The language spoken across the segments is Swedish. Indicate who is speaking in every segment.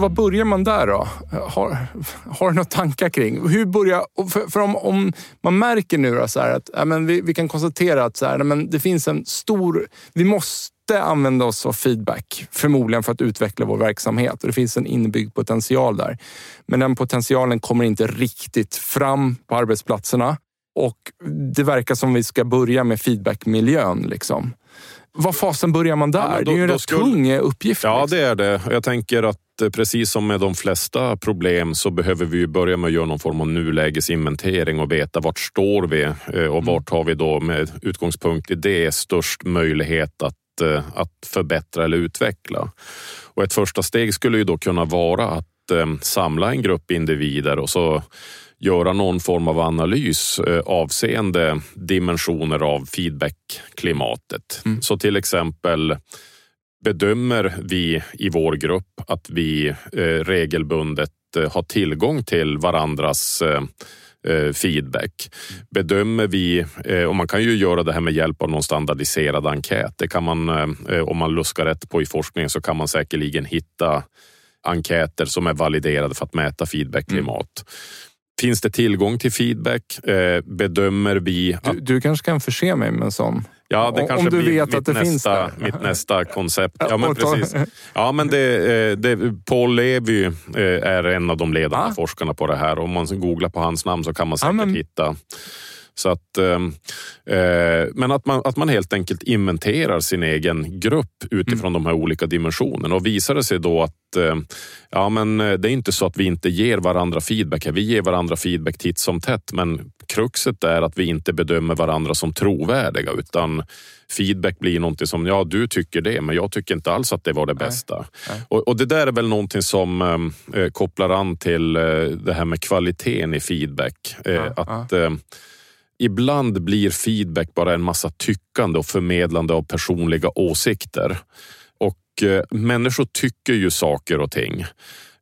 Speaker 1: Alltså vad börjar man där då? Har, har du några tankar kring? Hur börjar, för, för om, om, man märker nu då så att ja, men vi, vi, kan konstatera att så här, men det finns en stor... Vi måste använda oss av feedback, förmodligen för att utveckla vår verksamhet. Och Det finns en inbyggd potential där. Men den potentialen kommer inte riktigt fram på arbetsplatserna. Och det verkar som vi ska börja med feedbackmiljön. Liksom. Vad fasen börjar man där? Ja, då, det är ju en rätt skulle... tung uppgift.
Speaker 2: Ja, liksom. det är det. Jag tänker att Eh, precis som med de flesta problem så behöver vi börja med att göra någon form av nulägesinventering och veta vart står vi eh, och vart har vi då med utgångspunkt i det störst möjlighet att, eh, att förbättra eller utveckla. Och ett första steg skulle ju då kunna vara att samla en grupp individer och så göra någon form av analys avseende dimensioner av feedbackklimatet. Mm. Så till exempel bedömer vi i vår grupp att vi eh, regelbundet eh, har tillgång till varandras eh, feedback. Bedömer vi, och man kan ju göra det här med hjälp av någon standardiserad enkät. Det kan man, om man luskar rätt på i forskningen så kan man säkerligen hitta enkäter som är validerade för att mäta feedbackklimat. Mm. Finns det tillgång till feedback? Bedömer vi...
Speaker 1: Att... Du, du kanske kan förse mig med en sån?
Speaker 2: Ja, det kanske Om du vet att det nästa, finns där. mitt nästa koncept. Ja, men precis. Ja, men det, eh, det, Paul Levy eh, är en av de ledande ah. forskarna på det här. Om man googlar på hans namn så kan man säkert ja, men... hitta så att, ehm, eh, men att man, att man helt enkelt inventerar sin egen grupp utifrån mm. de här olika dimensionerna. Och visar det sig då att eh, ja, men eh, det är inte så att vi inte ger varandra feedback. Vi ger varandra feedback titt som tätt, men kruxet är att vi inte bedömer varandra som trovärdiga utan feedback blir någonting som, ja du tycker det, men jag tycker inte alls att det var det bästa. Nej, nej. Och, och, det där är väl någonting som eh, kopplar an till eh, det här med kvaliteten i feedback. Eh, ja, att ja ibland blir feedback bara en massa tyckande och förmedlande av personliga åsikter. Och eh, människor tycker ju saker och ting.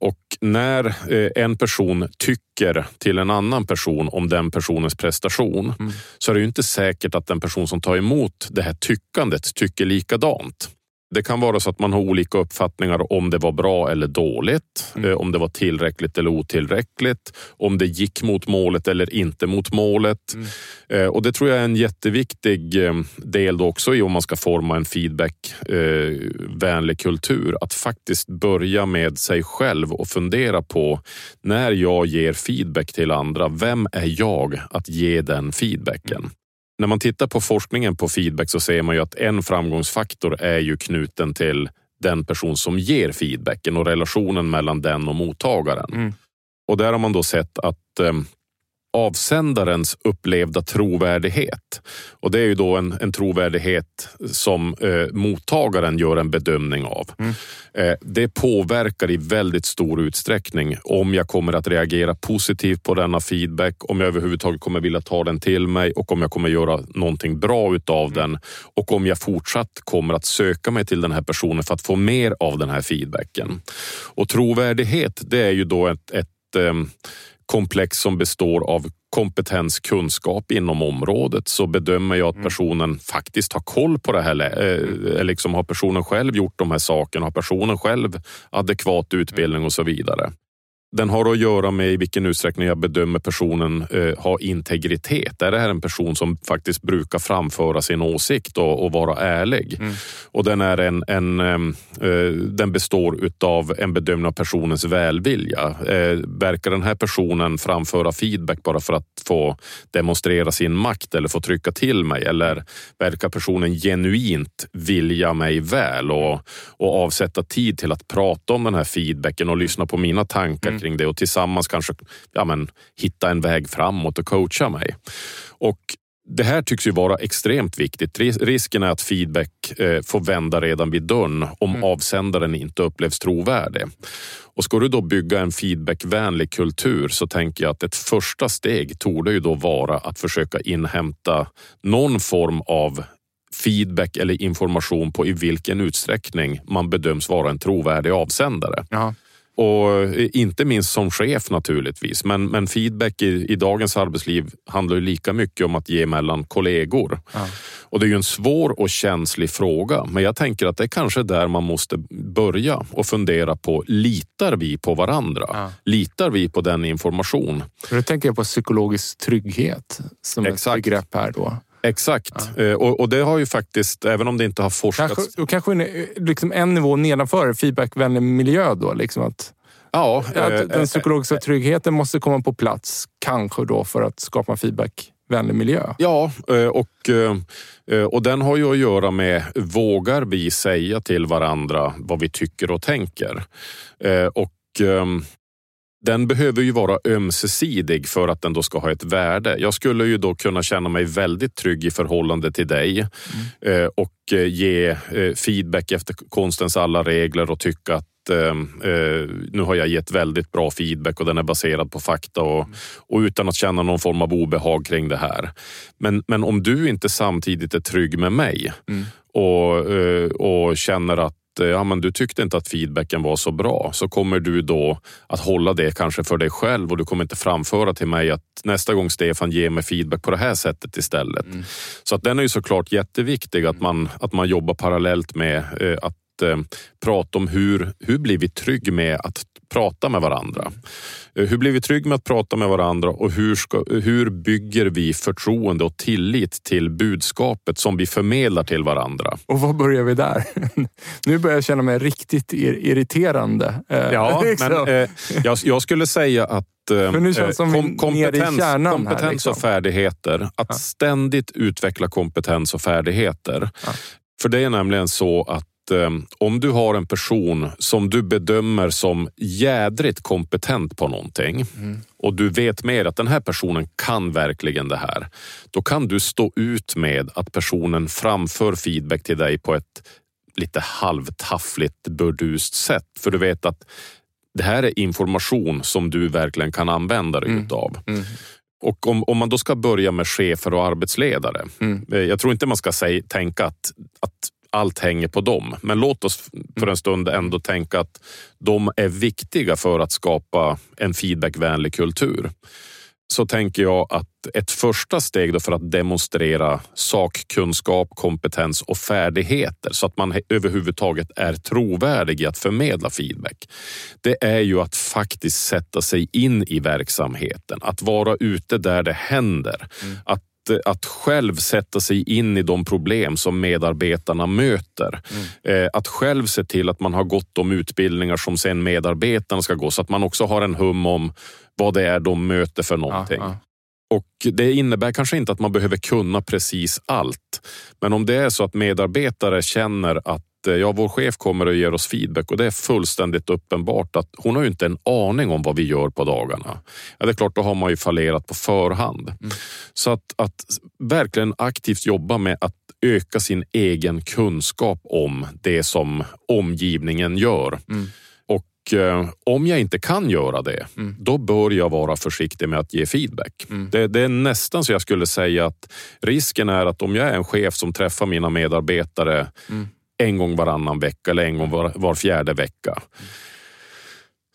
Speaker 2: Och när eh, en person tycker till en annan person om den personens prestation mm. så är det ju inte säkert att den person som tar emot det här tyckandet tycker likadant. Det kan vara så att man har olika uppfattningar om det var bra eller dåligt, mm. Eh, om det var tillräckligt eller otillräckligt, om det gick mot målet eller inte mot målet. Mm. Eh, och Det tror jag är en jätteviktig eh, del också i om man ska forma en feedbackvänlig kultur. Att faktiskt börja med sig själv och fundera på när jag ger feedback till andra, vem är jag att ge den feedbacken? När man tittar på forskningen på feedback så ser man ju att en framgångsfaktor är ju knuten till den person som ger feedbacken och relationen mellan den och mottagaren. Mm. Och där har man då sett att eh, avsändarens upplevda trovärdighet. Och det är ju då en, en trovärdighet som eh, mottagaren gör en bedömning av. Mm. Eh, det påverkar i väldigt stor utsträckning om jag kommer att reagera positivt på denna feedback, om jag överhuvudtaget kommer vilja ta den till mig och om jag kommer göra någonting bra utav mm. den och om jag fortsatt kommer att söka mig till den här personen för att få mer av den här feedbacken. Och trovärdighet, det är ju då ett, ett eh, komplex som består av kompetens, kunskap inom området så bedömer jag att mm. personen faktiskt har koll på det här. Eh, liksom har personen själv gjort de här sakerna? Har personen själv adekvat utbildning och så vidare? Den har att göra med i vilken utsträckning jag bedömer personen eh, har integritet. Är det här en person som faktiskt brukar framföra sin åsikt och, och vara ärlig? Mm. Och den, är en, en eh, den består utav en bedömning av personens välvilja. Eh, verkar den här personen framföra feedback bara för att få demonstrera sin makt eller få trycka till mig? Eller verkar personen genuint vilja mig väl och, och avsätta tid till att prata om den här feedbacken och lyssna på mina tankar kring det och tillsammans kanske ja, men, hitta en väg framåt och coacha mig. Och det här tycks ju vara extremt viktigt. Risken är att feedback eh, får vända redan vid dörren om mm. avsändaren inte upplevs trovärdig. Och ska du då bygga en feedbackvänlig kultur så tänker jag att ett första steg torde ju då vara att försöka inhämta någon form av feedback eller information på i vilken utsträckning man bedöms vara en trovärdig avsändare. Jaha. Och eh, inte minst som chef naturligtvis. Men, men feedback i, i dagens arbetsliv handlar ju lika mycket om att ge mellan kollegor. Ja. Och det är ju en svår och känslig fråga. Men jag tänker att det är kanske där man måste börja och fundera på, litar vi på varandra? Ja. Litar vi på den information?
Speaker 1: Nu tänker jag på psykologisk trygghet som Exakt. ett begrepp här då.
Speaker 2: Exakt, ja. Eh, och, och, det har ju faktiskt, även om det inte har forskats...
Speaker 1: Kanske, kanske en, liksom en nivå nedanför feedbackvänlig miljö då? Liksom att, ja, att eh, den psykologiska eh, tryggheten måste komma på plats, kanske då för att skapa feedbackvänlig miljö.
Speaker 2: Ja, eh, och, eh, och den har ju att göra med, vågar vi säga till varandra vad vi tycker och tänker? Och ehm, den behöver ju vara ömsesidig för att den då ska ha ett värde. Jag skulle ju då kunna känna mig väldigt trygg i förhållande till dig mm. Eh, och eh, ge eh, feedback efter konstens alla regler och tycka att nu har jag gett väldigt bra feedback och den är baserad på fakta och, mm. och utan att känna någon form av obehag kring det här. Men, men om du inte samtidigt är trygg med mig mm. och, och känner att ja, men du tyckte inte att feedbacken var så bra så kommer du då att hålla det kanske för dig själv och du kommer inte framföra till mig att nästa gång Stefan ger mig feedback på det här sättet istället. Mm. Så att den är ju såklart jätteviktig att man, att man jobbar parallellt med eh, att eh, prata om hur, hur blir vi trygg med att prata med varandra. Eh, hur blir vi trygga med att prata med varandra och hur, ska, hur bygger vi förtroende och tillit till budskapet som vi förmedlar till varandra?
Speaker 1: Och var börjar vi där? nu börjar jag känna mig riktigt irriterande.
Speaker 2: Eh, ja, men eh, jag, jag, skulle säga att eh, kom, kompetens, kompetens här, liksom. och färdigheter. Att ja. ständigt utveckla kompetens och färdigheter. Ja. För det är nämligen så att eh, om du har en person som du bedömer som jädrigt kompetent på någonting mm. och du vet mer att den här personen kan verkligen det här. Då kan du stå ut med att personen framför feedback till dig på ett lite halvtaffligt burdust sätt. För du vet att det här är information som du verkligen kan använda dig mm. utav. Mm. Och om, om man då ska börja med chefer och arbetsledare. Mm. Eh, jag tror inte man ska säga, tänka att, att allt hänger på dem. Men låt oss för en stund ändå tänka att de är viktiga för att skapa en feedbackvänlig kultur. Så tänker jag att ett första steg för att demonstrera sakkunskap, kompetens och färdigheter så att man överhuvudtaget är trovärdig i att förmedla feedback. Det är ju att faktiskt sätta sig in i verksamheten, att vara ute där det händer, mm. att att själv sätta sig in i de problem som medarbetarna möter. Mm. Eh, att själv se till att man har gått de utbildningar som sen medarbetarna ska gå så att man också har en hum om vad det är de möter för någonting. Ja. Och Det innebär kanske inte att man behöver kunna precis allt. Men om det är så att medarbetare känner att ja, vår chef kommer och ger oss feedback och det är fullständigt uppenbart att hon har ju inte en aning om vad vi gör på dagarna. Ja, det är klart, då har man ju fallerat på förhand. Mm. Så att, att verkligen aktivt jobba med att öka sin egen kunskap om det som omgivningen gör. Mm. Och eh, om jag inte kan göra det, mm. då bör jag vara försiktig med att ge feedback. Mm. Det, det, är nästan så jag skulle säga att risken är att om jag är en chef som träffar mina medarbetare mm en gång varannan vecka eller en gång var, var fjärde vecka.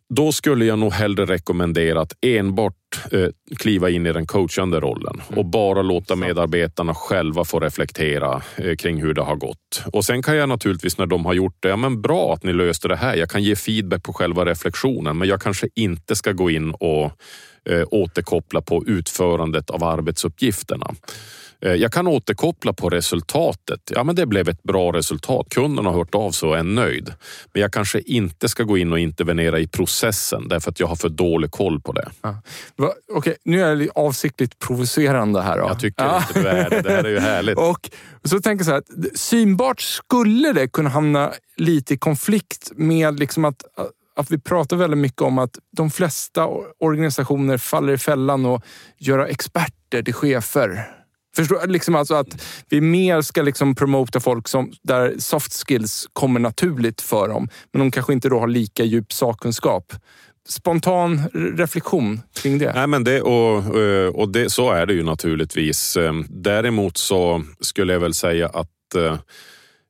Speaker 2: då skulle jag nog hellre rekommendera att enbart eh, kliva in i den coachande rollen mm. och bara låta medarbetarna själva få reflektera eh, kring hur det har gått. Och sen kan jag naturligtvis när de har gjort det, ja men bra att ni löste det här. Jag kan ge feedback på själva reflektionen, men jag kanske inte ska gå in och eh, återkoppla på utförandet av arbetsuppgifterna. Eh, jag kan återkoppla på resultatet. Ja, men det blev ett bra resultat. Kunden har hört av sig och är nöjd. Men jag kanske inte ska gå in och intervenera i processen därför att jag har för dålig koll på det. Ja.
Speaker 1: Okej, okay, nu är jag avsiktligt provocerande här. Då.
Speaker 2: Jag tycker ja. inte du är det. Det här är ju härligt.
Speaker 1: och så tänker jag så här, att synbart skulle det kunna hamna lite i konflikt med liksom att att vi pratar väldigt mycket om att de flesta organisationer faller i fällan och göra experter till chefer. Förstår, liksom alltså att vi mer ska liksom promota folk som, där soft skills kommer naturligt för dem, men de kanske inte då har lika djup sakkunskap. Spontan reflektion kring det?
Speaker 2: Nej, men det och, eh, och det, så är det ju naturligtvis. Ehm, däremot så skulle jag väl säga att eh,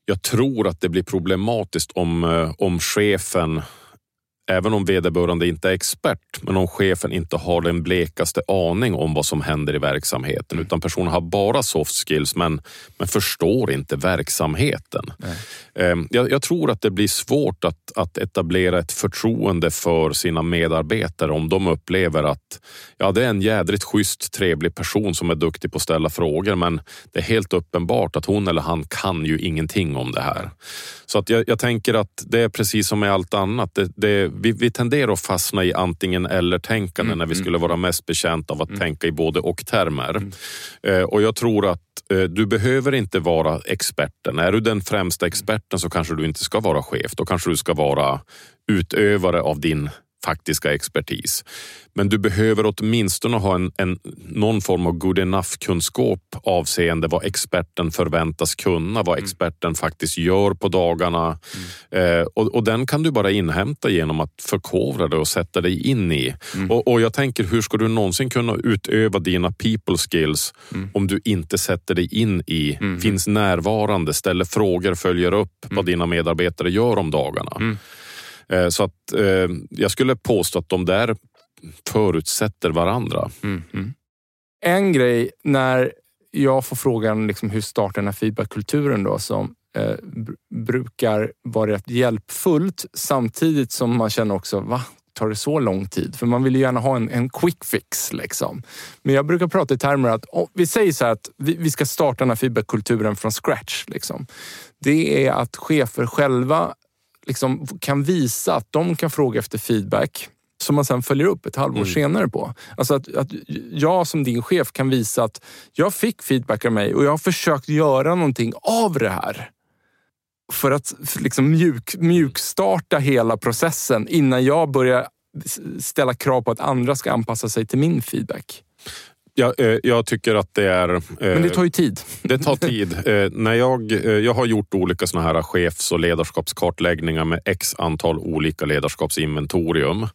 Speaker 2: jag tror att det blir problematiskt om, eh, om chefen Även om vederbörande inte är expert, men om chefen inte har den blekaste aning om vad som händer i verksamheten, mm. utan personen har bara soft skills men, men förstår inte verksamheten. Mm. Jag, jag, tror att det blir svårt att, att etablera ett förtroende för sina medarbetare om de upplever att ja, det är en jädrigt schysst, trevlig person som är duktig på att ställa frågor, men det är helt uppenbart att hon eller han kan ju ingenting om det här. Så att jag, jag tänker att det är precis som med allt annat. Det, det, vi, vi tenderar att fastna i antingen eller tänkande mm, när vi mm, skulle vara mest betjänta av att mm. tänka i både och termer. Mm. Eh, och jag tror att eh, du behöver inte vara experten. Är du den främsta experten så kanske du inte ska vara chef. Då kanske du ska vara utövare av din faktiska expertis. Men du behöver åtminstone ha en, en, någon form av good enough-kunskap avseende vad experten förväntas kunna, vad mm. experten faktiskt gör på dagarna. Mm. Eh, och, och, den kan du bara inhämta genom att förkovra dig och sätta dig in i. Mm. Och, och, jag tänker, hur ska du någonsin kunna utöva dina people skills mm. om du inte sätter dig in i, mm. finns närvarande, ställer frågor, följer upp vad mm. dina medarbetare gör om dagarna. Eh, så att eh, jag skulle påstå att de där förutsätter varandra. Mm, mm.
Speaker 1: En grej när jag får frågan liksom hur startar den här feedbackkulturen då som eh, brukar vara rätt hjälpfullt samtidigt som man känner också, va? Tar det så lång tid? För man vill ju gärna ha en, en quick fix. Liksom. Men jag brukar prata i termer att oh, vi säger så att vi, vi, ska starta den här feedbackkulturen från scratch. Liksom. Det är att chefer själva liksom kan visa att de kan fråga efter feedback som man sen följer upp ett halvår mm. senare på. Alltså att, att jag som din chef kan visa att jag fick feedback av mig och jag har försökt göra någonting av det här. För att liksom mjuk, mjukstarta hela processen innan jag börjar ställa krav på att andra ska anpassa sig till min feedback.
Speaker 2: Jag, eh, jag tycker att det är...
Speaker 1: Men det tar ju tid.
Speaker 2: Det tar tid. Eh, när jag, eh, jag har gjort olika såna här chefs och ledarskapskartläggningar med x antal olika ledarskapsinventorium.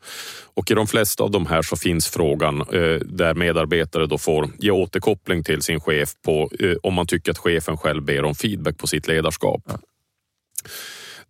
Speaker 2: Och i de flesta av de här så finns frågan där medarbetare då får ge återkoppling till sin chef på om man tycker att chefen själv ber om feedback på sitt ledarskap. Ja.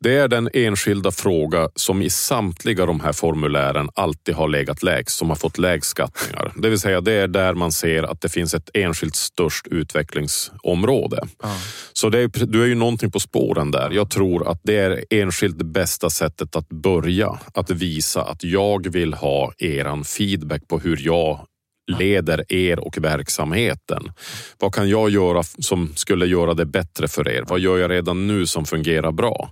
Speaker 2: Det är den enskilda fråga som i samtliga de här formulären alltid har legat lägst, som har fått lägst skattningar. Det vill säga det är där man ser att det finns ett enskilt störst utvecklingsområde. Ah. Så det är, du är ju någonting på spåren där. Jag tror att det är enskilt det bästa sättet att börja. Att visa att jag vill ha eran feedback på hur jag leder er och verksamheten. Vad kan jag göra som skulle göra det bättre för er? Vad gör jag redan nu som fungerar bra?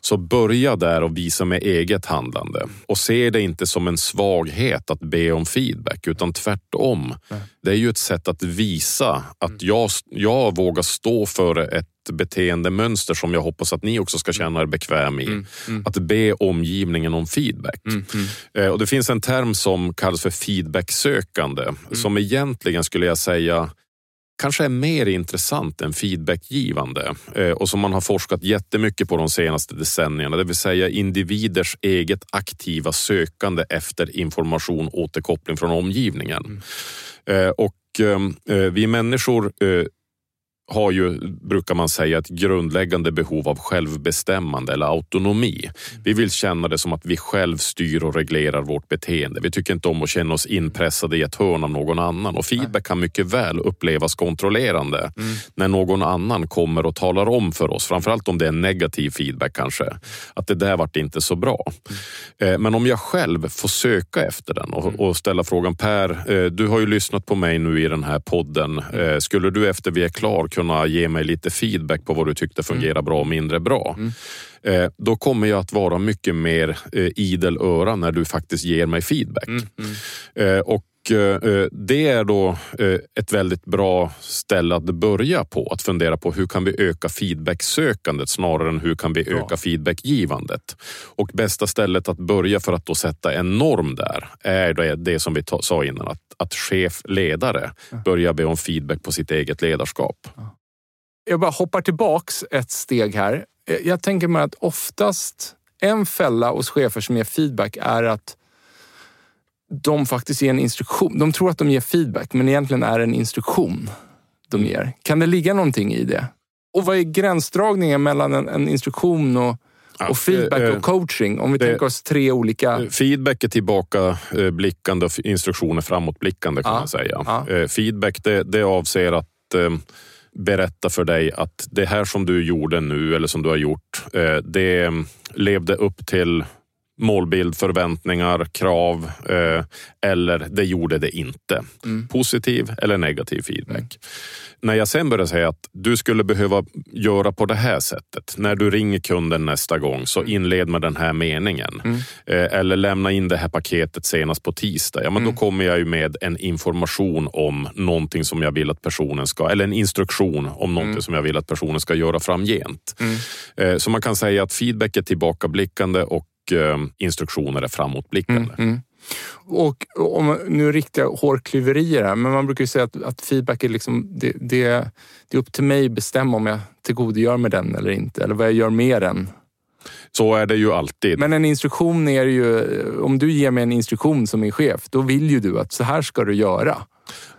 Speaker 2: Så börja där och visa med eget handlande och se det inte som en svaghet att be om feedback utan tvärtom. Det är ju ett sätt att visa att jag, jag vågar stå för ett beteendemönster som jag hoppas att ni också ska känna er bekväm i. Mm, mm. Att be omgivningen om feedback. Mm, mm. eh, och Det finns en term som kallas för feedbacksökande mm. som egentligen skulle jag säga kanske är mer intressant än feedbackgivande eh, och som man har forskat jättemycket på de senaste decennierna. Det vill säga individers eget aktiva sökande efter information återkoppling från omgivningen. Mm. Eh, och eh, vi människor har ju, brukar man säga, ett grundläggande behov av självbestämmande eller autonomi. Vi vill känna det som att vi själv styr och reglerar vårt beteende. Vi tycker inte om att känna oss inpressade i ett hörn av någon annan och feedback kan mycket väl upplevas kontrollerande mm. när någon annan kommer och talar om för oss, framförallt om det är negativ feedback kanske, att det där vart inte så bra. Mm. Men om jag själv får söka efter den och, mm. och ställa frågan Per, eh, du har ju lyssnat på mig nu i den här podden. Eh, skulle du efter vi är klar kunna ge mig lite feedback på vad du tyckte fungerar bra och mindre bra? Mm. Eh, då kommer jag att vara mycket mer idel öra när du faktiskt ger mig feedback. Mm. Mm. Och det är då ett väldigt bra ställe att börja på. Att fundera på hur kan vi öka feedbacksökandet snarare än hur kan vi öka ja. feedbackgivandet. Och bästa stället att börja för att då sätta en norm där är det, det som vi sa innan. Att, att chef, ledare börjar be om feedback på sitt eget ledarskap.
Speaker 1: Jag bara hoppar tillbaks ett steg här. Jag tänker mig att oftast en fälla hos chefer som ger feedback är att de faktiskt ger en instruktion. De tror att de ger feedback, men egentligen är det en instruktion de ger. Kan det ligga någonting i det? Och vad är gränsdragningen mellan en, en instruktion och, ja, och feedback eh, och coaching? Om vi det, tänker oss tre olika...
Speaker 2: Eh, feedback är tillbakablickande och instruktioner framåtblickande kan ja, man säga. Ja. Eh, feedback det, det avser att berätta för dig att det här som du gjorde nu eller som du har gjort, det levde upp till målbild, förväntningar, krav eh, eller det gjorde det inte. Mm. Positiv eller negativ feedback. Mm. När jag sen börjar säga att du skulle behöva göra på det här sättet. När du ringer kunden nästa gång så mm. inled med den här meningen. Mm. Eh, eller lämna in det här paketet senast på tisdag. Ja, men Då mm. kommer jag ju med en information om någonting som jag vill att personen ska, eller en instruktion om någonting mm. som jag vill att personen ska göra framgent. Eh, så man kan säga att feedback är tillbakablickande och instruktioner är framåtblickande. Mm, mm.
Speaker 1: Och om, nu riktiga hårklyverier här, men man brukar ju säga att, att feedback är liksom, det, det, det, är upp till mig att bestämma om jag tillgodogör mig den eller inte, eller vad jag gör med den.
Speaker 2: Så är det ju alltid.
Speaker 1: Men en instruktion är ju, om du ger mig en instruktion som min chef, då vill ju du att så här ska du göra.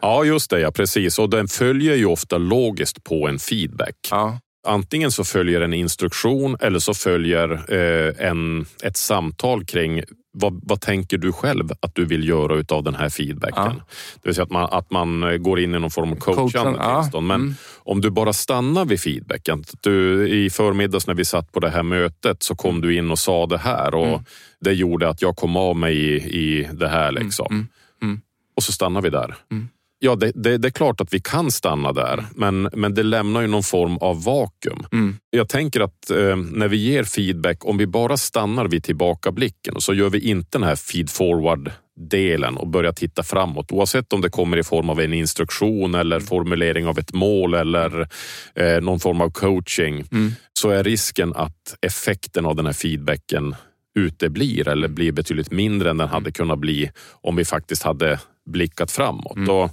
Speaker 2: Ja, just det. Ja, precis. Och den följer ju ofta logiskt på en feedback.
Speaker 1: Ja.
Speaker 2: Antingen så följer en instruktion eller så följer eh, en, ett samtal kring vad, vad, tänker du själv att du vill göra utav den här feedbacken? Ja. Det vill säga att man, att man går in i någon form av coachande ja. tillstånd. Men mm. om du bara stannar vid feedbacken. Du, I förmiddags när vi satt på det här mötet så kom du in och sa det här och mm. det gjorde att jag kom av mig i, i det här. Liksom. Mm. mm. Och så stannar vi där. Mm. Ja, det, det, det, är klart att vi kan stanna där, men, men det lämnar ju någon form av vakuum. Mm. Jag tänker att eh, när vi ger feedback, om vi bara stannar vid tillbakablicken och så gör vi inte den här feed forward delen och börjar titta framåt. Oavsett om det kommer i form av en instruktion eller formulering av ett mål eller eh, någon form av coaching mm. så är risken att effekten av den här feedbacken uteblir eller blir betydligt mindre än den hade kunnat bli om vi faktiskt hade blickat framåt. Mm. Och,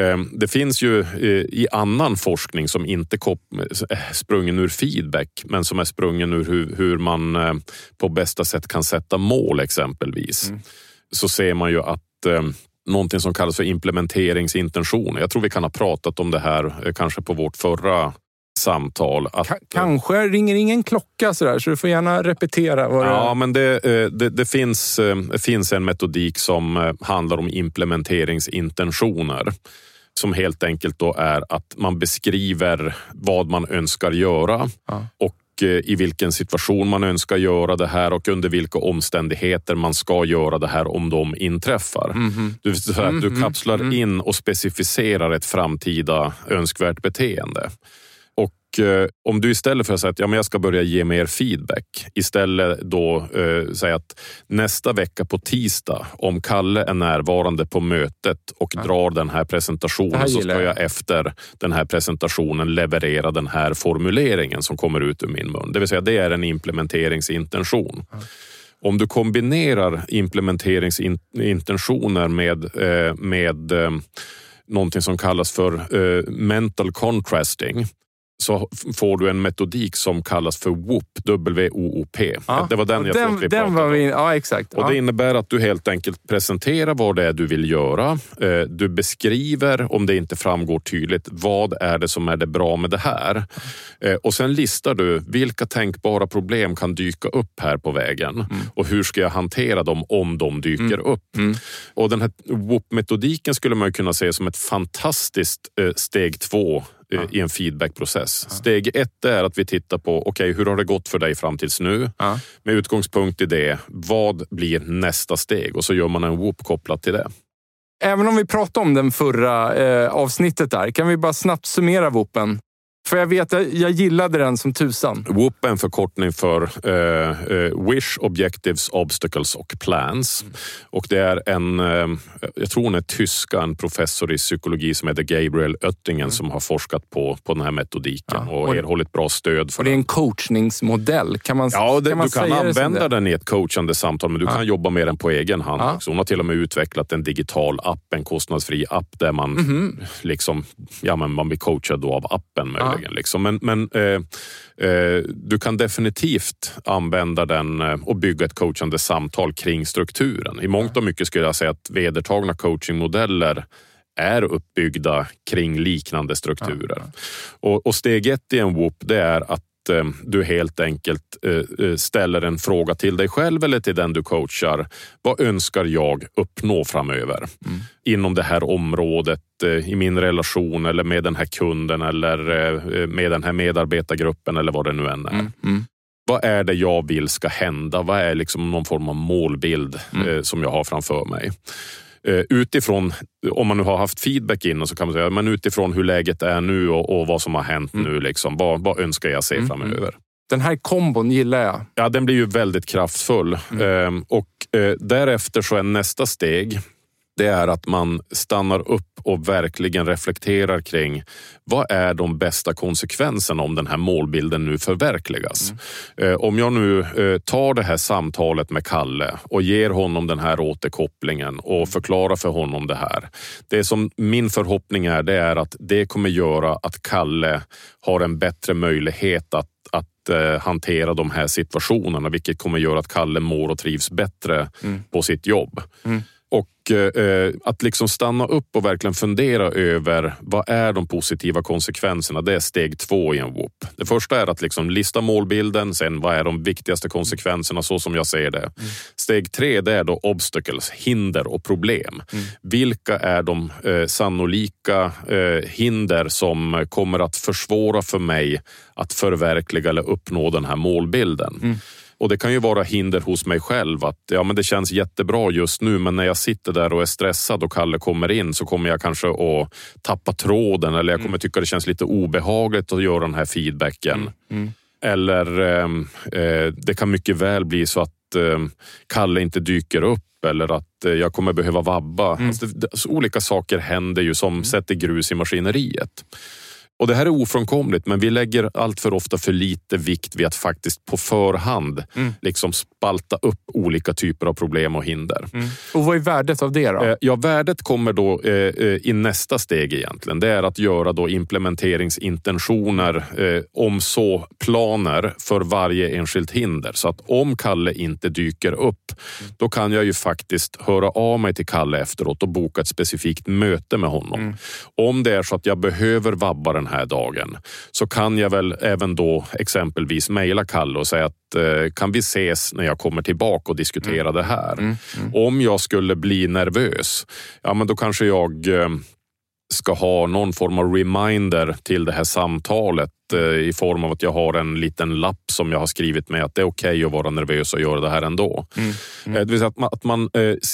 Speaker 2: eh, det finns ju eh, i annan forskning som inte är sprungen ur feedback men som är sprungen ur hur, hur man eh, på bästa sätt kan sätta mål exempelvis. Mm. Så ser man ju att eh, någonting som kallas för implementeringsintentioner. Jag tror vi kan ha pratat om det här eh, kanske på vårt förra samtal. Att,
Speaker 1: kanske ringer ingen klocka sådär, så du får gärna repetera. Vad
Speaker 2: ja, det... men det, eh, det, det finns, eh, finns en metodik som eh, handlar om implementeringsintentioner som helt enkelt då är att man beskriver vad man önskar göra ja. och i vilken situation man önskar göra det här och under vilka omständigheter man ska göra det här om de inträffar. Mm -hmm. du, så här, du mhm. kapslar mm -hmm. in och specificerar ett framtida önskvärt beteende. Eh, om du istället för att säga att ja, men jag ska börja ge mer feedback, istället då eh, säga att nästa vecka på tisdag, om Kalle är närvarande på mötet och ja. drar den här presentationen här så ska jag efter den här presentationen leverera den här formuleringen som kommer ut ur min mun. Det vill säga, det är en implementeringsintention. Ja. Om du kombinerar implementeringsintentioner med, eh, med eh, någonting som kallas för eh, mental contrasting så får du en metodik som kallas för WOOP, W-O-O-P.
Speaker 1: Ja,
Speaker 2: det var den jag
Speaker 1: den,
Speaker 2: vi
Speaker 1: den var vi, Ja, exakt.
Speaker 2: Och
Speaker 1: ja.
Speaker 2: Det innebär att du helt enkelt presenterar vad det är du vill göra. Eh, du beskriver, om det inte framgår tydligt, vad är det som är det bra med det här? Eh, och sen listar du vilka tänkbara problem kan dyka upp här på vägen mm. och hur ska jag hantera dem om de dyker mm. upp? Mm. Och den här WOOP-metodiken skulle man kunna se som ett fantastiskt eh, steg två ja. i en feedbackprocess. Ja. Steg ett är att vi tittar på, okej, okay, hur har det gått för dig fram tills nu? Ja. Med utgångspunkt i det, vad blir nästa steg? Och så gör man en whoop kopplat till det.
Speaker 1: Även om vi pratade om den förra eh, avsnittet där, kan vi bara snabbt summera whoopen? För jag vet, jag, jag gillade den som tusan.
Speaker 2: WOP är en förkortning för uh, uh, Wish, Objectives, Obstacles och Plans. Och det är en, uh, jag tror hon är tyska, en professor i psykologi som heter Gabriel Oettingen mm. som har forskat på, på den här metodiken ja. och, och erhållit bra stöd. för
Speaker 1: Och det är en coachningsmodell, kan man
Speaker 2: Ja, det,
Speaker 1: kan man
Speaker 2: du kan använda den i ett coachande samtal, men du ja. kan jobba med den på egen hand ja. också. Hon har till och med utvecklat en digital app, en kostnadsfri app där man, mm. liksom, ja, men man blir coachad av appen möjligen. Liksom. Men, men eh, eh, du kan definitivt använda den eh, och bygga ett coachande samtal kring strukturen. I mångt och mycket skulle jag säga att vedertagna coachingmodeller är uppbyggda kring liknande strukturer. Och, och steg ett i en WOP det är att du helt enkelt eh, eh, ställer en fråga till dig själv eller till den du coachar. Vad önskar jag uppnå framöver mm. inom det här området, i min relation eller med den här kunden eller med den här medarbetargruppen eller vad det nu än är. Mm. Mm. Vad är det jag vill ska hända? Vad är liksom någon form av målbild mm. som jag har framför mig? Eh, utifrån, om man nu har haft feedback innan så kan man säga, men utifrån hur läget är nu och, och vad som har hänt mm. nu, liksom, vad, vad önskar jag se mm. framöver?
Speaker 1: Den här kombon gillar jag.
Speaker 2: Ja, den blir ju väldigt kraftfull. Mm. Ehm, och eh, därefter så är nästa steg det är att man stannar upp och verkligen reflekterar kring vad är de bästa konsekvenserna om den här målbilden nu förverkligas? Mm. Eh, om jag nu eh, tar det här samtalet med Kalle och ger honom den här återkopplingen och mm. förklarar för honom det här. Det som min förhoppning är, det är att det kommer göra att Kalle har en bättre möjlighet att att eh, hantera de här situationerna, vilket kommer göra att Kalle mår och trivs bättre mm. på sitt jobb. Mm. Och eh, att liksom stanna upp och verkligen fundera över vad är de positiva konsekvenserna? Det är steg två i en WOP. Det första är att liksom lista målbilden, sen vad är de viktigaste konsekvenserna så som jag ser det. Mm. Steg tre det är då obstacles, hinder och problem. Mm. Vilka är de eh, sannolika eh, hinder som kommer att försvåra för mig att förverkliga eller uppnå den här målbilden? Mm. Och det kan ju vara hinder hos mig själv att ja, men det känns jättebra just nu, men när jag sitter där och är stressad och Kalle kommer in så kommer jag kanske att tappa tråden eller jag kommer mm. tycka det känns lite obehagligt att göra den här feedbacken. Mm. Mm. Eller ehm, eh, det kan mycket väl bli så att eh, Kalle inte dyker upp eller att eh, jag kommer behöva vabba. Mm. Alltså, det, alltså, olika saker händer ju som mm. sätter grus i maskineriet. Och Det här är ofrånkomligt, men vi lägger allt för ofta för lite vikt vid att faktiskt på förhand mm. liksom spalta upp olika typer av problem och hinder. Mm.
Speaker 1: Och Vad är värdet av det? då?
Speaker 2: Eh, ja, värdet kommer då eh, eh, i nästa steg egentligen. Det är att göra då implementeringsintentioner, om så planer för varje enskilt hinder. Så att om Kalle inte dyker upp, mm. då kan jag ju faktiskt höra av mig till Kalle efteråt och boka ett specifikt möte med honom. Mm. Om det är så att jag behöver vabba den här dagen så kan jag väl även då exempelvis mejla Kalle och säga att kan vi ses när jag kommer tillbaka och diskutera mm. det här? Mm. Mm. Om jag skulle bli nervös, ja men då kanske jag eh, ska ha någon form av reminder till det här samtalet eh, i form av att jag har en liten lapp som jag har skrivit med att det är okej okay att vara nervös och göra det här ändå. Mm. Mm. Det vill säga att man, att man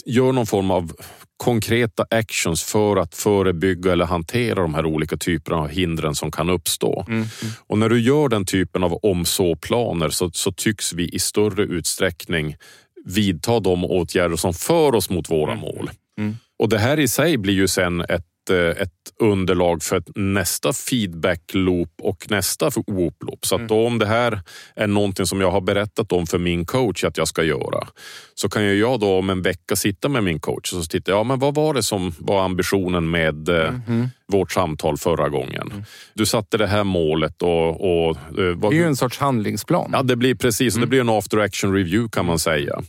Speaker 2: gör någon form av konkreta actions för att förebygga eller hantera de här olika typerna av hindren som kan uppstå. Mm. Mm. Och när du gör den typen av om så-planer så, så tycks vi i större utsträckning vidta de åtgärder som för oss mot våra mm. mål. Mm. Och det här i sig blir ju sen ett ett, eh, ett underlag för ett nästa feedback-loop och nästa whoop-loop. Så att då, om det här är någonting som jag har berättat om för min coach att jag ska göra, så kan ju jag då om en vecka sitta med min coach och så tittar jag, ja, men vad var det som var ambitionen med mm. vårt samtal förra gången? Mm. Du satte det här målet och... och
Speaker 1: det är ju en sorts handlingsplan.
Speaker 2: Ja, det blir precis. Det mm. blir en after action review kan man säga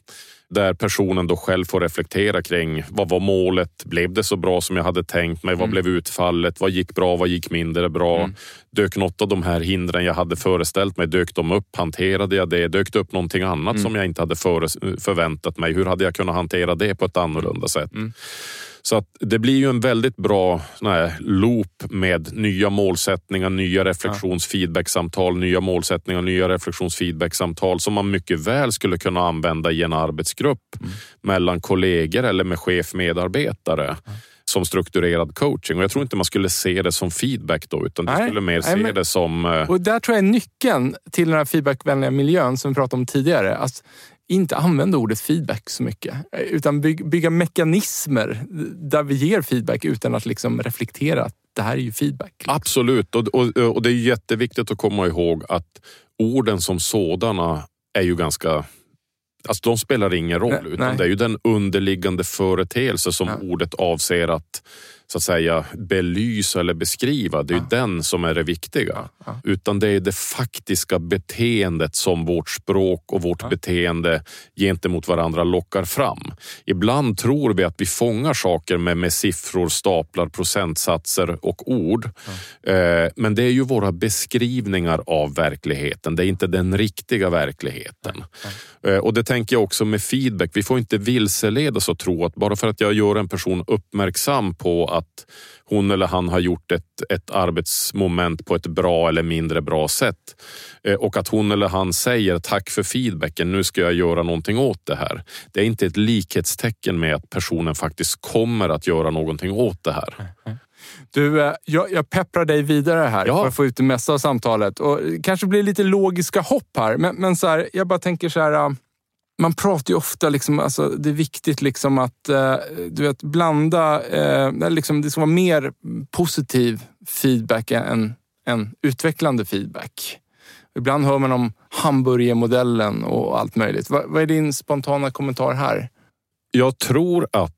Speaker 2: där personen då själv får reflektera kring vad var målet? Blev det så bra som jag hade tänkt mig? Vad mm. blev utfallet? Vad gick bra? Vad gick mindre bra? Mm. Dök något av de här hindren jag hade föreställt mig, dök de upp? Hanterade jag det? Dök det upp någonting annat mm. som jag inte hade förväntat mig? Hur hade jag kunnat hantera det på ett annorlunda sätt? Så att det blir ju en väldigt bra här, loop med nya målsättningar, nya reflektionsfeedbacksamtal, nya målsättningar, nya reflektionsfeedbacksamtal som man mycket väl skulle kunna använda i en arbetsgrupp mm. mellan kollegor eller med chef-medarbetare. Mm som strukturerad coaching. Och jag tror inte man skulle se det som feedback då, utan nej, du skulle mer se nej, men, det som...
Speaker 1: Eh, och där tror jag är nyckeln till den här feedbackvänliga miljön som vi pratade om tidigare. Att inte använda ordet feedback så mycket. Utan bygga mekanismer där vi ger feedback utan att liksom reflektera att det här är ju feedback.
Speaker 2: Absolut, och, och, och det är jätteviktigt att komma ihåg att orden som sådana är ju ganska Alltså de spelar ingen roll, nej, utan nej. det är ju den underliggande företeelse som ja. ordet avser att så att säga belysa eller beskriva. Det är ja. den som är det viktiga. Ja. Ja. Utan det är det faktiska beteendet som vårt språk och vårt beteende gentemot varandra lockar fram. Ibland tror vi att vi fångar saker med, med siffror, staplar, procentsatser och ord. Eh, men det är ju våra beskrivningar av verkligheten. Det är inte den riktiga verkligheten. Eh, och det tänker jag också med feedback. Vi får inte vilseledas och tro att bara för att jag gör en person uppmärksam på att hon eller han har gjort ett, ett arbetsmoment på ett bra eller mindre bra sätt eh, och att hon eller han säger tack för feedbacken, nu ska jag göra någonting åt det här. Det är inte ett likhetstecken med att personen faktiskt kommer att göra någonting åt det här.
Speaker 1: Du, eh, jag, jag pepprar dig vidare här ja. för att få ut det mesta av samtalet. Och kanske blir lite logiska hopp här, men, men så här, jag bara tänker så här eh, man pratar ju ofta, liksom, alltså, det är viktigt liksom att eh, du vet, blanda, eh, liksom, det ska vara mer positiv feedback än, än utvecklande feedback. Ibland hör man om hamburgermodellen och allt möjligt. Vad, vad är din spontana kommentar här?
Speaker 2: Jag tror att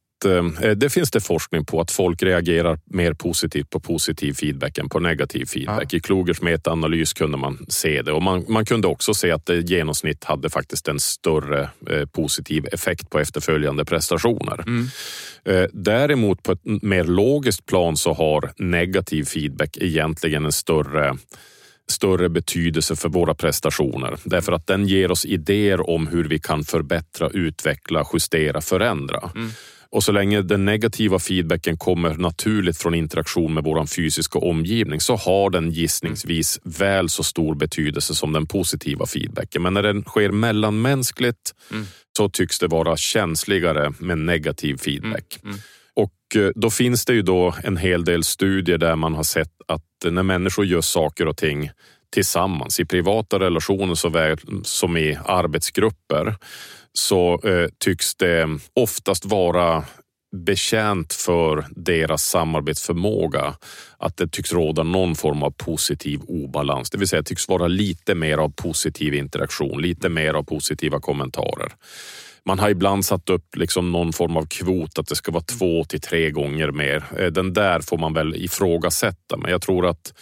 Speaker 2: det finns det forskning på att folk reagerar mer positivt på positiv feedback än på negativ feedback. Ja. I Klugers metaanalys kunde man se det och man, man kunde också se att det i genomsnitt hade faktiskt en större eh, positiv effekt på efterföljande prestationer. Mm. Eh, däremot på ett mer logiskt plan så har negativ feedback egentligen en större större betydelse för våra prestationer. Därför att den ger oss idéer om hur vi kan förbättra, utveckla, justera, förändra. Mm. Och så länge den negativa feedbacken kommer naturligt från interaktion med vår fysiska omgivning så har den gissningsvis väl så stor betydelse som den positiva feedbacken. Men när den sker mellanmänskligt mm. så tycks det vara känsligare med negativ feedback. Mm. Mm. Och eh, då finns det ju då en hel del studier där man har sett att när människor gör saker och ting tillsammans i privata relationer såväl som i arbetsgrupper så eh, tycks det oftast vara betjänt för deras samarbetsförmåga att det tycks råda någon form av positiv obalans. Det vill säga det tycks vara lite mer av positiv interaktion, lite mer av positiva kommentarer. Man har ibland satt upp liksom någon form av kvot att det ska vara två till tre gånger mer. Eh, den där får man väl ifrågasätta, men jag tror att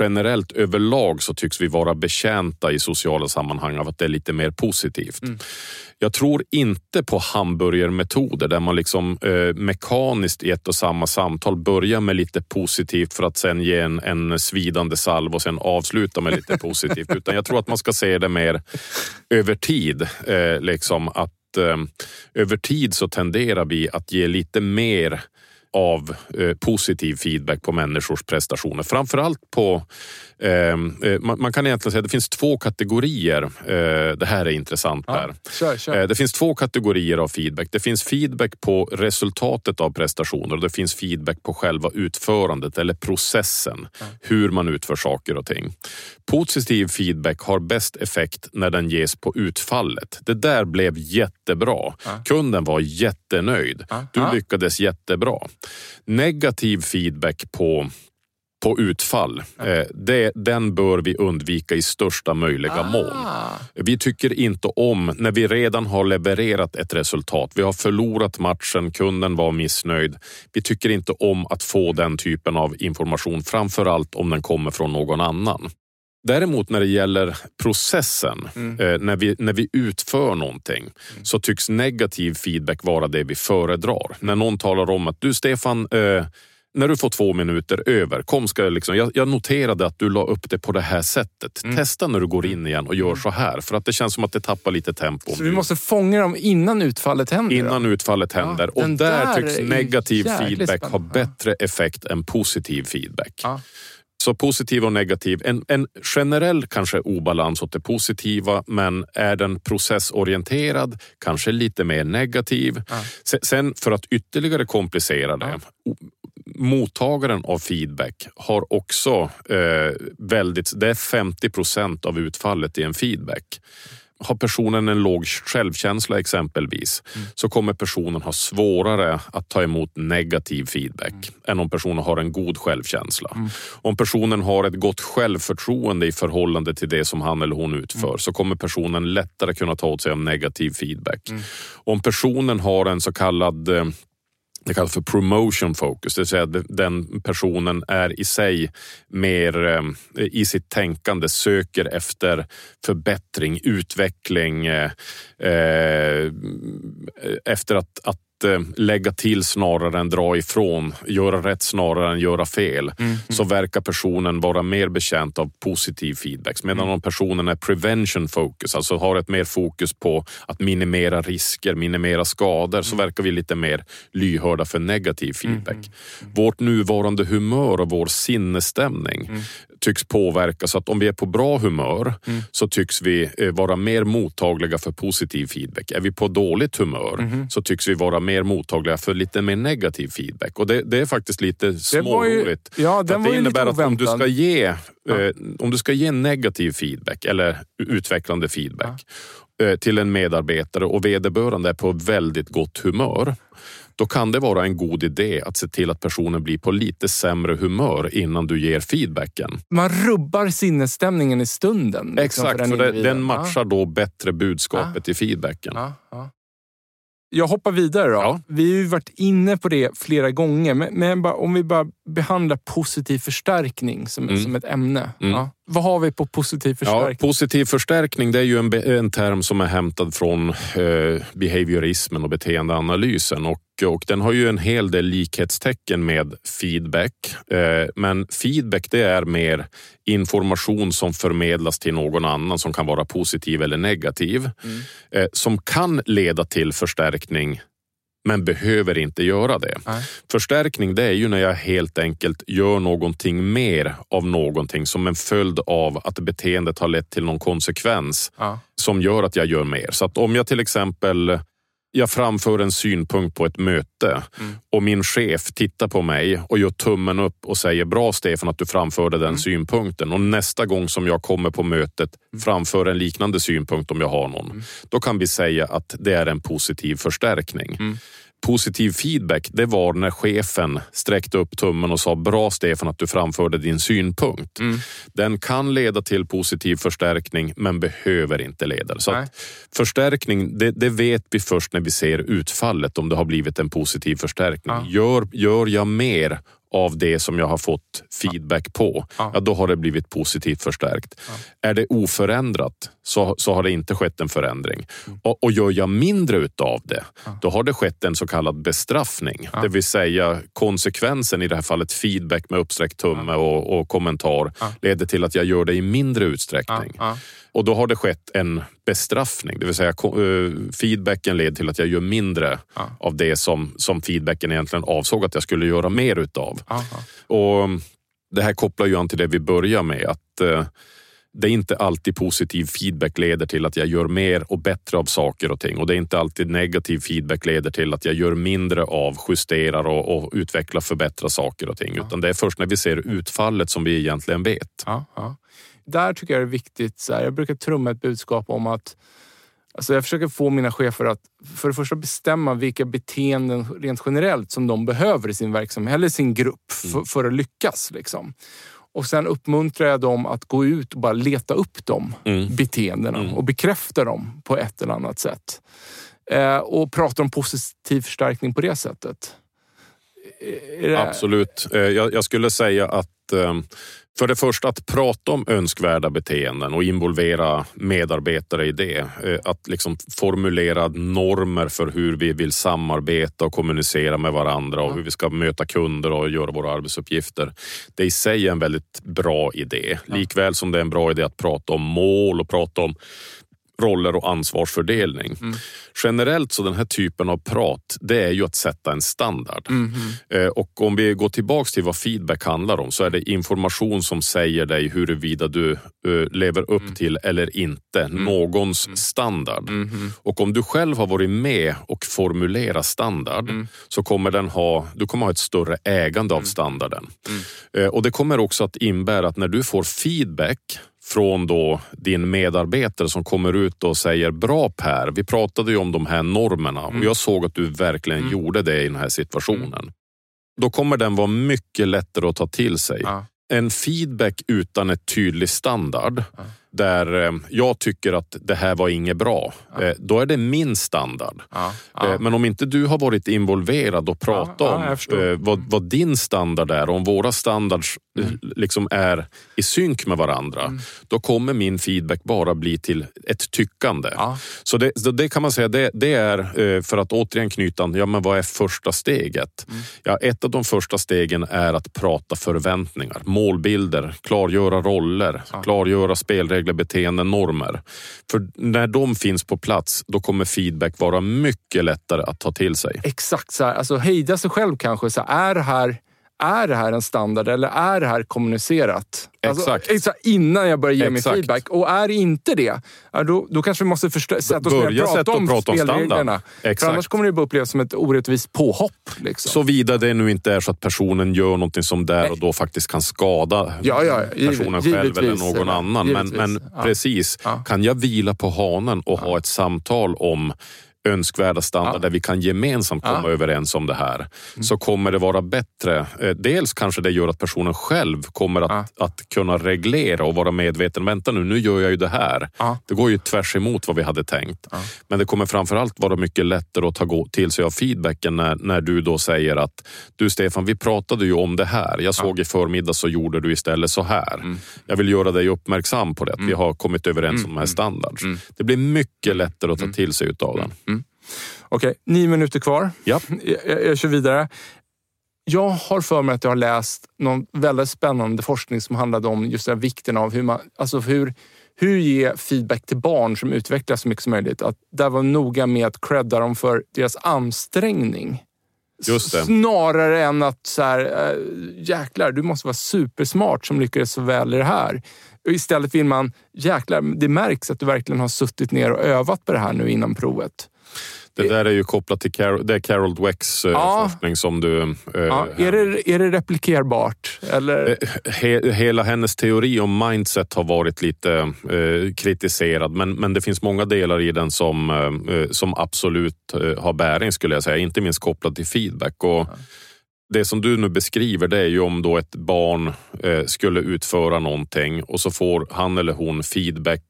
Speaker 2: generellt överlag så tycks vi vara betjänta i sociala sammanhang av att det är lite mer positivt. Mm. Jag tror inte på hamburgermetoder där man liksom eh, mekaniskt i ett och samma samtal börjar med lite positivt för att sen ge en, en svidande salv och sen avsluta med lite positivt. Utan jag tror att man ska se det mer över tid. Eh, liksom att eh, över tid så tenderar vi att ge lite mer av eh, positiv feedback på människors prestationer. Framförallt på, ehm, eh, man, man, kan egentligen säga att det finns två kategorier. Eh, det här är intressant ja, här. Kör, kör. Eh, det finns två kategorier av feedback. Det finns feedback på resultatet av prestationer och det finns feedback på själva utförandet eller processen. Ja. Hur man utför saker och ting. Positiv feedback har bäst effekt när den ges på utfallet. Det där blev jättebra. Ja. Kunden var jättenöjd. Du lyckades jättebra. Negativ feedback på på utfall. Eh, det, den bör vi undvika i största möjliga ah. mån. Vi tycker inte om när vi redan har levererat ett resultat. Vi har förlorat matchen, kunden var missnöjd. Vi tycker inte om att få den typen av information, framför allt om den kommer från någon annan. Däremot när det gäller processen, mm. eh, när, vi, när vi utför någonting, mm. så tycks negativ feedback vara det vi föredrar. När någon talar om att du Stefan, eh, när du får två minuter över, kom ska jag, liksom, jag, jag noterade att du la upp det på det här sättet. Mm. Testa när du går in igen och gör mm. så här. För att det känns som att det tappar lite tempo.
Speaker 1: Så vi måste fånga dem innan utfallet händer?
Speaker 2: Innan då? utfallet händer. Ja, och där, där tycks negativ feedback ha bättre effekt än positiv feedback. Ja. Så positiv och negativ. En, en generell kanske obalans åt det positiva men är den processorienterad kanske lite mer negativ. Ja. Sen för att ytterligare komplicera det. Ja. Mottagaren av feedback har också eh, väldigt, det är 50 procent av utfallet i en feedback har personen en låg självkänsla exempelvis mm. så kommer personen ha svårare att ta emot negativ feedback mm. än om personen har en god självkänsla. Mm. Om personen har ett gott självförtroende i förhållande till det som han eller hon utför mm. så kommer personen lättare kunna ta åt sig av negativ feedback. Mm. Om personen har en så kallad eh, det kallas för promotion focus, det vill säga att den personen är i sig mer eh, i sitt tänkande söker efter förbättring, utveckling, eh, eh efter att, att Eh, lägga till snarare än dra ifrån, göra rätt snarare än göra fel, mm. så verkar personen vara mer bekänt av positiv feedback. Medan mm. om personen är prevention focus, alltså har ett mer fokus på att minimera risker, minimera skador, så mm. verkar vi lite mer lyhörda för negativ feedback. Mm. mm. Vårt nuvarande humör och vår sinnesstämning mm tycks påverka så att om vi är på bra humör mm. så tycks vi eh, vara mer mottagliga för positiv feedback. Är vi på dåligt humör mm. så tycks vi vara mer mottagliga för lite mer negativ feedback. Och det, det är faktiskt lite småroligt.
Speaker 1: Ja, det
Speaker 2: innebär att om du ska ge ja. eh, om du ska ge negativ feedback eller utvecklande feedback ja. eh, till en medarbetare och vederbörande är på väldigt gott humör då kan det vara en god idé att se till att personen blir på lite sämre humör innan du ger feedbacken.
Speaker 1: Man rubbar sinnesstämningen i stunden.
Speaker 2: Liksom, Exakt, för, för det, den matchar då bättre budskapet ja. i feedbacken. Ja.
Speaker 1: Jag hoppar vidare då. Ja. Vi har ju varit inne på det flera gånger, men, men bara, om vi bara behandlar positiv förstärkning som, mm. som ett ämne. Mm. Ja. Vad har vi på positiv förstärkning?
Speaker 2: Ja, positiv förstärkning det är ju en, en term som är hämtad från eh, behaviorismen och beteendeanalysen och, och den har ju en hel del likhetstecken med feedback. Eh, men feedback det är mer information som förmedlas till någon annan som kan vara positiv eller negativ. Mm. Eh, som kan leda till förstärkning men behöver inte göra det. Nej. Förstärkning det är ju när jag helt enkelt gör någonting mer av någonting som en följd av att beteendet har lett till någon konsekvens ja. som gör att jag gör mer. Så att om jag till exempel jag framför en synpunkt på ett möte mm. och min chef tittar på mig och gör tummen upp och säger bra Stefan att du framförde den mm. synpunkten och nästa gång som jag kommer på mötet mm. framför en liknande synpunkt om jag har någon. Mm. Då kan vi säga att det är en positiv förstärkning. Positiv feedback det var när chefen sträckte upp tummen och sa bra Stefan att du framförde din synpunkt. Mm. Den kan leda till positiv förstärkning men behöver inte leda så Förstärkning det, det, vet vi först när vi ser utfallet om det har blivit en positiv förstärkning. Ja. Gör, gör jag mer av det som jag har fått feedback på, ja. ja då har det blivit positivt förstärkt. Ja. Är det oförändrat så, så har det inte skett en förändring. Mm. Och, och gör jag mindre utav det, ja. då har det skett en så kallad bestraffning. Det vill säga konsekvensen, i det här fallet feedback med uppsträckt tumme och, och kommentar, leder till att jag gör det i mindre utsträckning. Och då har det skett en bestraffning, det vill säga eh, feedbacken leder till att jag gör mindre ja. av det som, som feedbacken egentligen avsåg att jag skulle göra mer utav. Aha. Och Det här kopplar ju an till det vi börjar med, att eh, det är inte alltid positiv feedback leder till att jag gör mer och bättre av saker och ting och det är inte alltid negativ feedback leder till att jag gör mindre av, justerar och, och utvecklar, förbättrar saker och ting. Ja. Utan det är först när vi ser utfallet som vi egentligen vet.
Speaker 1: Ja, ja där tycker jag det är viktigt. Så här, jag brukar trumma ett budskap om att Alltså jag försöker få mina chefer att för det första bestämma vilka beteenden rent generellt som de behöver i sin verksamhet eller sin grupp för, mm. för att lyckas. Liksom. Och sen uppmuntrar jag dem att gå ut och bara leta upp de mm. beteendena mm. och bekräfta dem på ett eller annat sätt. Eh, och prata om positiv förstärkning på det sättet.
Speaker 2: Det... Absolut. Eh, jag, jag, skulle säga att eh, för det första att prata om önskvärda beteenden och involvera medarbetare i det. Eh, att liksom formulera normer för hur vi vill samarbeta och kommunicera med varandra och hur vi ska möta kunder och göra våra arbetsuppgifter. Det i sig är en väldigt bra idé. Likväl som det är en bra idé att prata om mål och prata om roller och ansvarsfördelning. Mm. Generellt så den här typen av prat, det är ju att sätta en standard. Mm. och om vi går tillbaks till vad feedback handlar om så är det information som säger dig huruvida du uh, lever upp mm. till eller inte mm. någons mm. standard. Och om du själv har varit med och formulerat standard mm. så kommer den ha, du kommer ha ett större ägande av standarden. Uh, och det kommer också att innebära att när du får feedback från då din medarbetare som kommer ut och säger bra Per, vi pratade ju om de här normerna och mm. jag såg att du verkligen mm. gjorde det i den här situationen. Mm. Då kommer den vara mycket lättare att ta till sig. Ja. En feedback utan ett tydlig standard ja där eh, jag tycker att det här var inget bra, ja. Eh, då är det min standard. Ja, ja. Eh, men om inte du har varit involverad och pratat om vad, vad, din standard är, om våra standards mm. liksom är i synk med varandra, mm. då kommer min feedback bara bli till ett tyckande. Så det, det, kan man säga, det, det, är för att återigen knyta an, ja men vad är första steget? Mm. Ja, ett av de första stegen är att prata förväntningar, målbilder, klargöra roller, klargöra spelregler speglar beteendenormer. För när de finns på plats, då kommer feedback vara mycket lättare att ta till sig.
Speaker 1: Exakt så här. Alltså hejda sig själv kanske. Så här, är det här är det här en standard eller är det här kommunicerat?
Speaker 2: Alltså,
Speaker 1: exakt. innan jag börjar ge exakt. min feedback. Och är det inte det, då, då kanske vi måste förstå, sätta oss ner och prata om prata spelreglerna. För annars kommer det bara upplevas som ett orättvist påhopp. Liksom.
Speaker 2: Såvida det nu inte är så att personen gör någonting som där och då faktiskt kan skada
Speaker 1: ja, ja,
Speaker 2: personen själv eller någon annan. Men, men precis, ja. kan jag vila på hanen och ha ett samtal om önskvärda standard ja. där vi kan gemensamt komma ja. överens om det här. Mm. Så kommer det vara bättre. Eh, dels kanske det gör att personen själv kommer att, ja. att kunna reglera och vara medveten. Vänta nu, nu gör jag ju det här. Det går ju tvärs emot vad vi hade tänkt. Men det kommer framförallt vara mycket lättare att ta till sig av feedbacken när, när du då säger att du Stefan, vi pratade ju om det här. Jag såg i förmiddag så gjorde du istället så här. Mm. Jag vill göra dig uppmärksam på det. Mm. Vi har kommit överens mm. om de här standards. Mm. Det blir mycket lättare att ta mm. till sig utav den.
Speaker 1: Okej, okay, nio minuter kvar.
Speaker 2: Ja.
Speaker 1: Jag, jag kör vidare. Jag har för mig att jag har läst någon väldigt spännande forskning som handlade om just den vikten av hur man, alltså hur, hur ge feedback till barn som utvecklas så mycket som möjligt. Att där var noga med att credda dem för deras ansträngning. Snarare än att så här, äh, jäklar, du måste vara supersmart som lyckades så väl i det här. Istället vill man, jäklar, det märks att du verkligen har suttit ner och övat på det här nu innan provet.
Speaker 2: Det där är ju kopplat till Carol, det är Carol Dwecks eh, ja. forskning som du... Eh,
Speaker 1: ja. är, det, är det replikerbart? Eller?
Speaker 2: Eh, he, hela hennes teori om mindset har varit lite eh, kritiserad men, men det finns många delar i den som, eh, som absolut har bäring skulle jag säga. Inte minst kopplat till feedback. Och, ja. Det som du nu beskriver det är ju om då ett barn eh, skulle utföra någonting och så får han eller hon feedback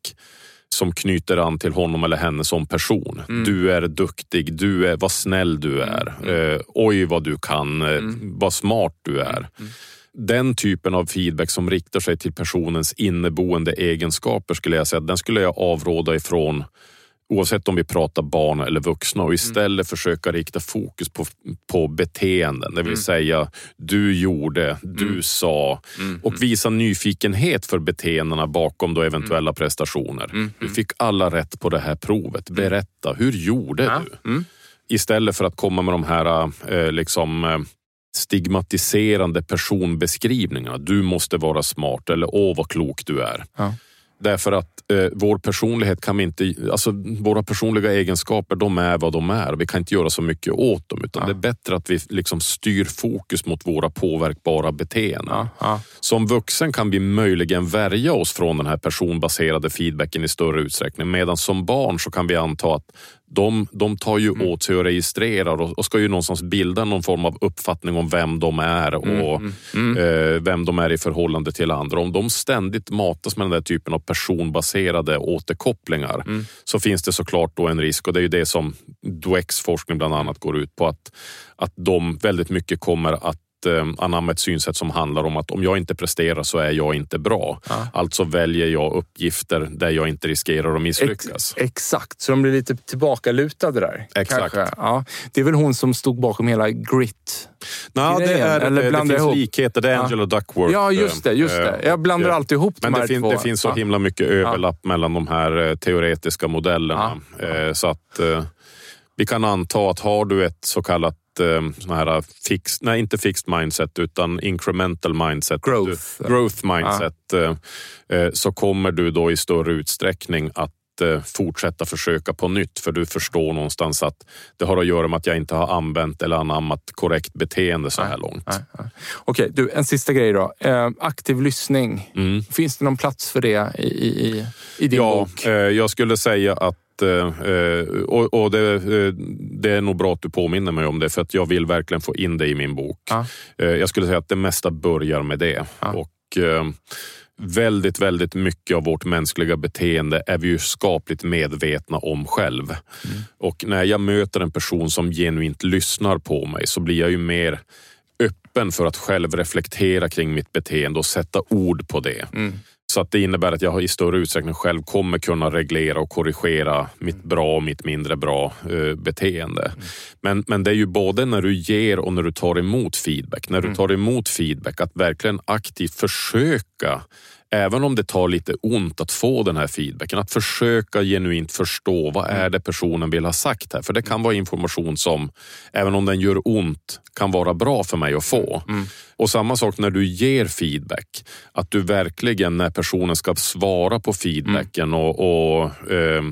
Speaker 2: som knyter an till honom eller henne som person. Mm. Du är duktig, du är, vad snäll du mm. är. Mm. Eh, oj vad du kan, eh, mm. vad smart du är. Mm. Den typen av feedback som riktar sig till personens inneboende egenskaper skulle jag säga, den skulle jag avråda ifrån oavsett om vi pratar barn eller vuxna och istället mm. försöka rikta fokus på, på beteenden. Det vill mm. säga, du gjorde, du mm. sa mm. och visa nyfikenhet för beteendena bakom då eventuella mm. prestationer. Mm. Du fick alla rätt på det här provet. Berätta, hur gjorde ja. du? Istället för att komma med de här eh, liksom eh, stigmatiserande personbeskrivningarna. Du måste vara smart eller åh vad klok du är. Ja. Därför att eh, vår personlighet kan vi inte... Alltså, våra personliga egenskaper, de är vad de är. Vi kan inte göra så mycket åt dem. Utan ja. Det är bättre att vi liksom styr fokus mot våra påverkbara beteenden. Ja. Ja. Som vuxen kan vi möjligen värja oss från den här personbaserade feedbacken i större utsträckning. Medan som barn så kan vi anta att de, de tar ju mm. åt sig och registrerar och, och, ska ju någonstans bilda någon form av uppfattning om vem de är och mm. Mm. Eh, vem de är i förhållande till andra. Om de ständigt matas med den där typen av personbaserade återkopplingar mm. så finns det såklart då en risk och det är ju det som Dweck's forskning bland annat går ut på att, att de väldigt mycket kommer att eh, anamma ett synsätt som handlar om att om jag inte presterar så är jag inte bra. Ja. Alltså väljer jag uppgifter där jag inte riskerar att misslyckas. Ex
Speaker 1: exakt, så de blir lite tillbakalutade där.
Speaker 2: Exakt.
Speaker 1: Ja. Det är väl hon som stod bakom hela grit
Speaker 2: Nej, det, är, Eller det finns ihop. likheter. Det är Angela Duckworth.
Speaker 1: Ja, just det. Just det. Jag blandar alltid ihop
Speaker 2: Men
Speaker 1: de
Speaker 2: här det, fin,
Speaker 1: två.
Speaker 2: det finns så himla mycket överlapp mellan de här eh, teoretiska modellerna. Eh, så att eh, vi kan anta att har du ett så kallat sån här fix, nej inte fixed mindset utan incremental mindset.
Speaker 1: Growth.
Speaker 2: Du, growth mindset. Ja. Så kommer du då i större utsträckning att fortsätta försöka på nytt för du förstår någonstans att det har att göra med att jag inte har använt eller anammat korrekt beteende så här långt. Nej,
Speaker 1: nej. Okej, du, en sista grej då. Eh, aktiv lyssning. Mm. Finns det någon plats för det i, i, i din
Speaker 2: ja,
Speaker 1: bok?
Speaker 2: Eh, jag skulle säga att eh, och, och det, det, är nog bra att du påminner mig om det för att jag vill verkligen få in det i min bok. Ja. Jag skulle säga att det mesta börjar med det. Ja. Och väldigt, väldigt mycket av vårt mänskliga beteende är vi ju skapligt medvetna om själv. Mm. Och när jag möter en person som genuint lyssnar på mig så blir jag ju mer öppen för att själv reflektera kring mitt beteende och sätta ord på det. Mm. Så att det innebär att jag i större utsträckning själv kommer kunna reglera och korrigera mitt bra och mitt mindre bra uh, beteende. Mm. Men, men det är ju både när du ger och när du tar emot feedback. När du mm. tar emot feedback, att verkligen aktivt försöka även om det tar lite ont att få den här feedbacken, att försöka genuint förstå vad är det personen vill ha sagt här. För det kan vara information som, även om den gör ont, kan vara bra för mig att få. Mm. Och samma sak när du ger feedback, att du verkligen när personen ska svara på feedbacken mm. och, och eh,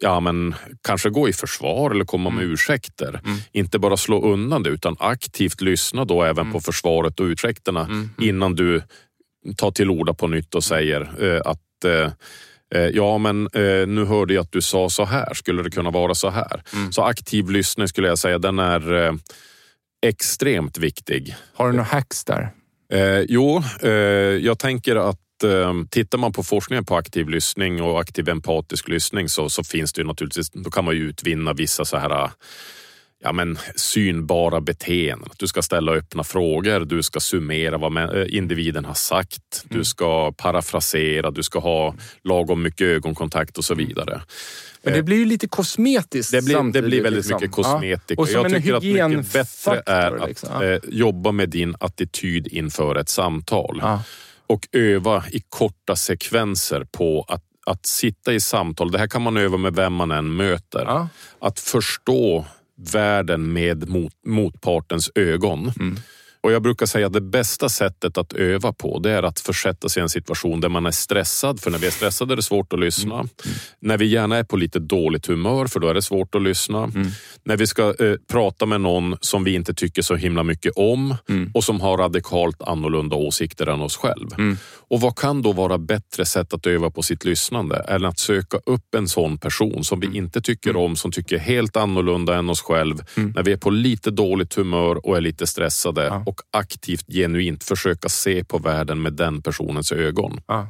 Speaker 2: ja, men kanske gå i försvar eller komma med mm. ursäkter. Mm. Inte bara slå undan det utan aktivt lyssna då även mm. på försvaret och ursäkterna mm. innan du tar till orda på nytt och säger eh, att eh, eh, Ja, men nu hörde jag att du sa så här. Skulle det kunna vara så här? Mm. Så aktiv lyssning skulle jag säga, den är extremt viktig.
Speaker 1: Har du några hacks där?
Speaker 2: Eh, jo, eh, jag tänker att eh, tittar man på forskningen på aktiv lyssning och aktiv empatisk lyssning så, så finns det ju naturligtvis, då kan man ju utvinna vissa så här ja, men, synbara beteenden. Du ska ställa öppna frågor, du ska summera vad eh, individen har sagt, mm. du ska parafrasera, du ska ha lagom mycket ögonkontakt och så mm. vidare.
Speaker 1: Men det blir ju lite kosmetiskt
Speaker 2: Det blir, det blir väldigt liksom. mycket kosmetika. Ja. Och Jag tycker att mycket bättre är att liksom. ja. eh, jobba med din attityd inför ett samtal. Ja. Och öva i korta sekvenser på att att sitta i samtal, det här kan man öva med vem man än möter. Att förstå världen med mot, motpartens ögon. Mm. Och Jag brukar säga att det bästa sättet att öva på det är att försätta sig i en situation där man är stressad. För när vi är stressade är det svårt att lyssna. Mm. Mm. När vi gärna är på lite dåligt humör, för då är det svårt att lyssna. Mm. När vi ska eh, prata med någon som vi inte tycker så himla mycket om mm. och som har radikalt annorlunda åsikter än oss själv. Mm. Och vad kan då vara bättre sätt att öva på sitt lyssnande än att söka upp en sån person som vi mm. inte tycker om, som tycker helt annorlunda än oss själv. När vi är på lite dåligt humör och är lite stressade. Ja och aktivt, genuint försöka se på världen med den personens ögon. Ah.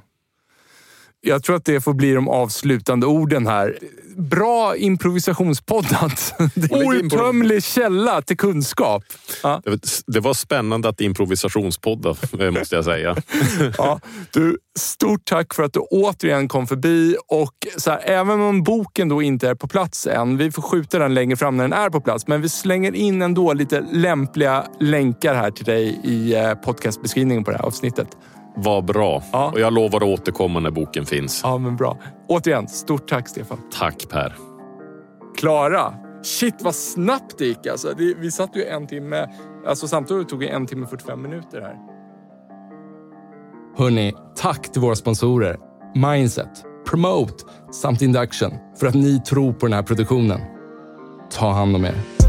Speaker 1: Jag tror att det får bli de avslutande orden här. Bra improvisationspoddat. Outtömlig källa till kunskap.
Speaker 2: Ja. Det var spännande att improvisationspodda, eh, måste jag säga.
Speaker 1: ja, du, stort tack för att du återigen kom förbi. Och så här, även om boken då inte är på plats än, vi får skjuta den längre fram när den är på plats, men vi slänger in ändå lite lämpliga länkar här till dig i eh, podcastbeskrivningen på det här avsnittet.
Speaker 2: Vad bra. Ja. Och jag lovar att återkomma när boken finns.
Speaker 1: Ja, men bra. Återigen, stort tack Stefan.
Speaker 2: Tack Per.
Speaker 1: Klara. Shit vad snabbt det gick alltså. vi satt ju en timme, alltså samtidigt tog det en timme och 45 minuter här.
Speaker 3: Hörni, tack till våra sponsorer.
Speaker 1: mindset, promote samt induction för att ni tror på den här produktionen. Ta hand om er.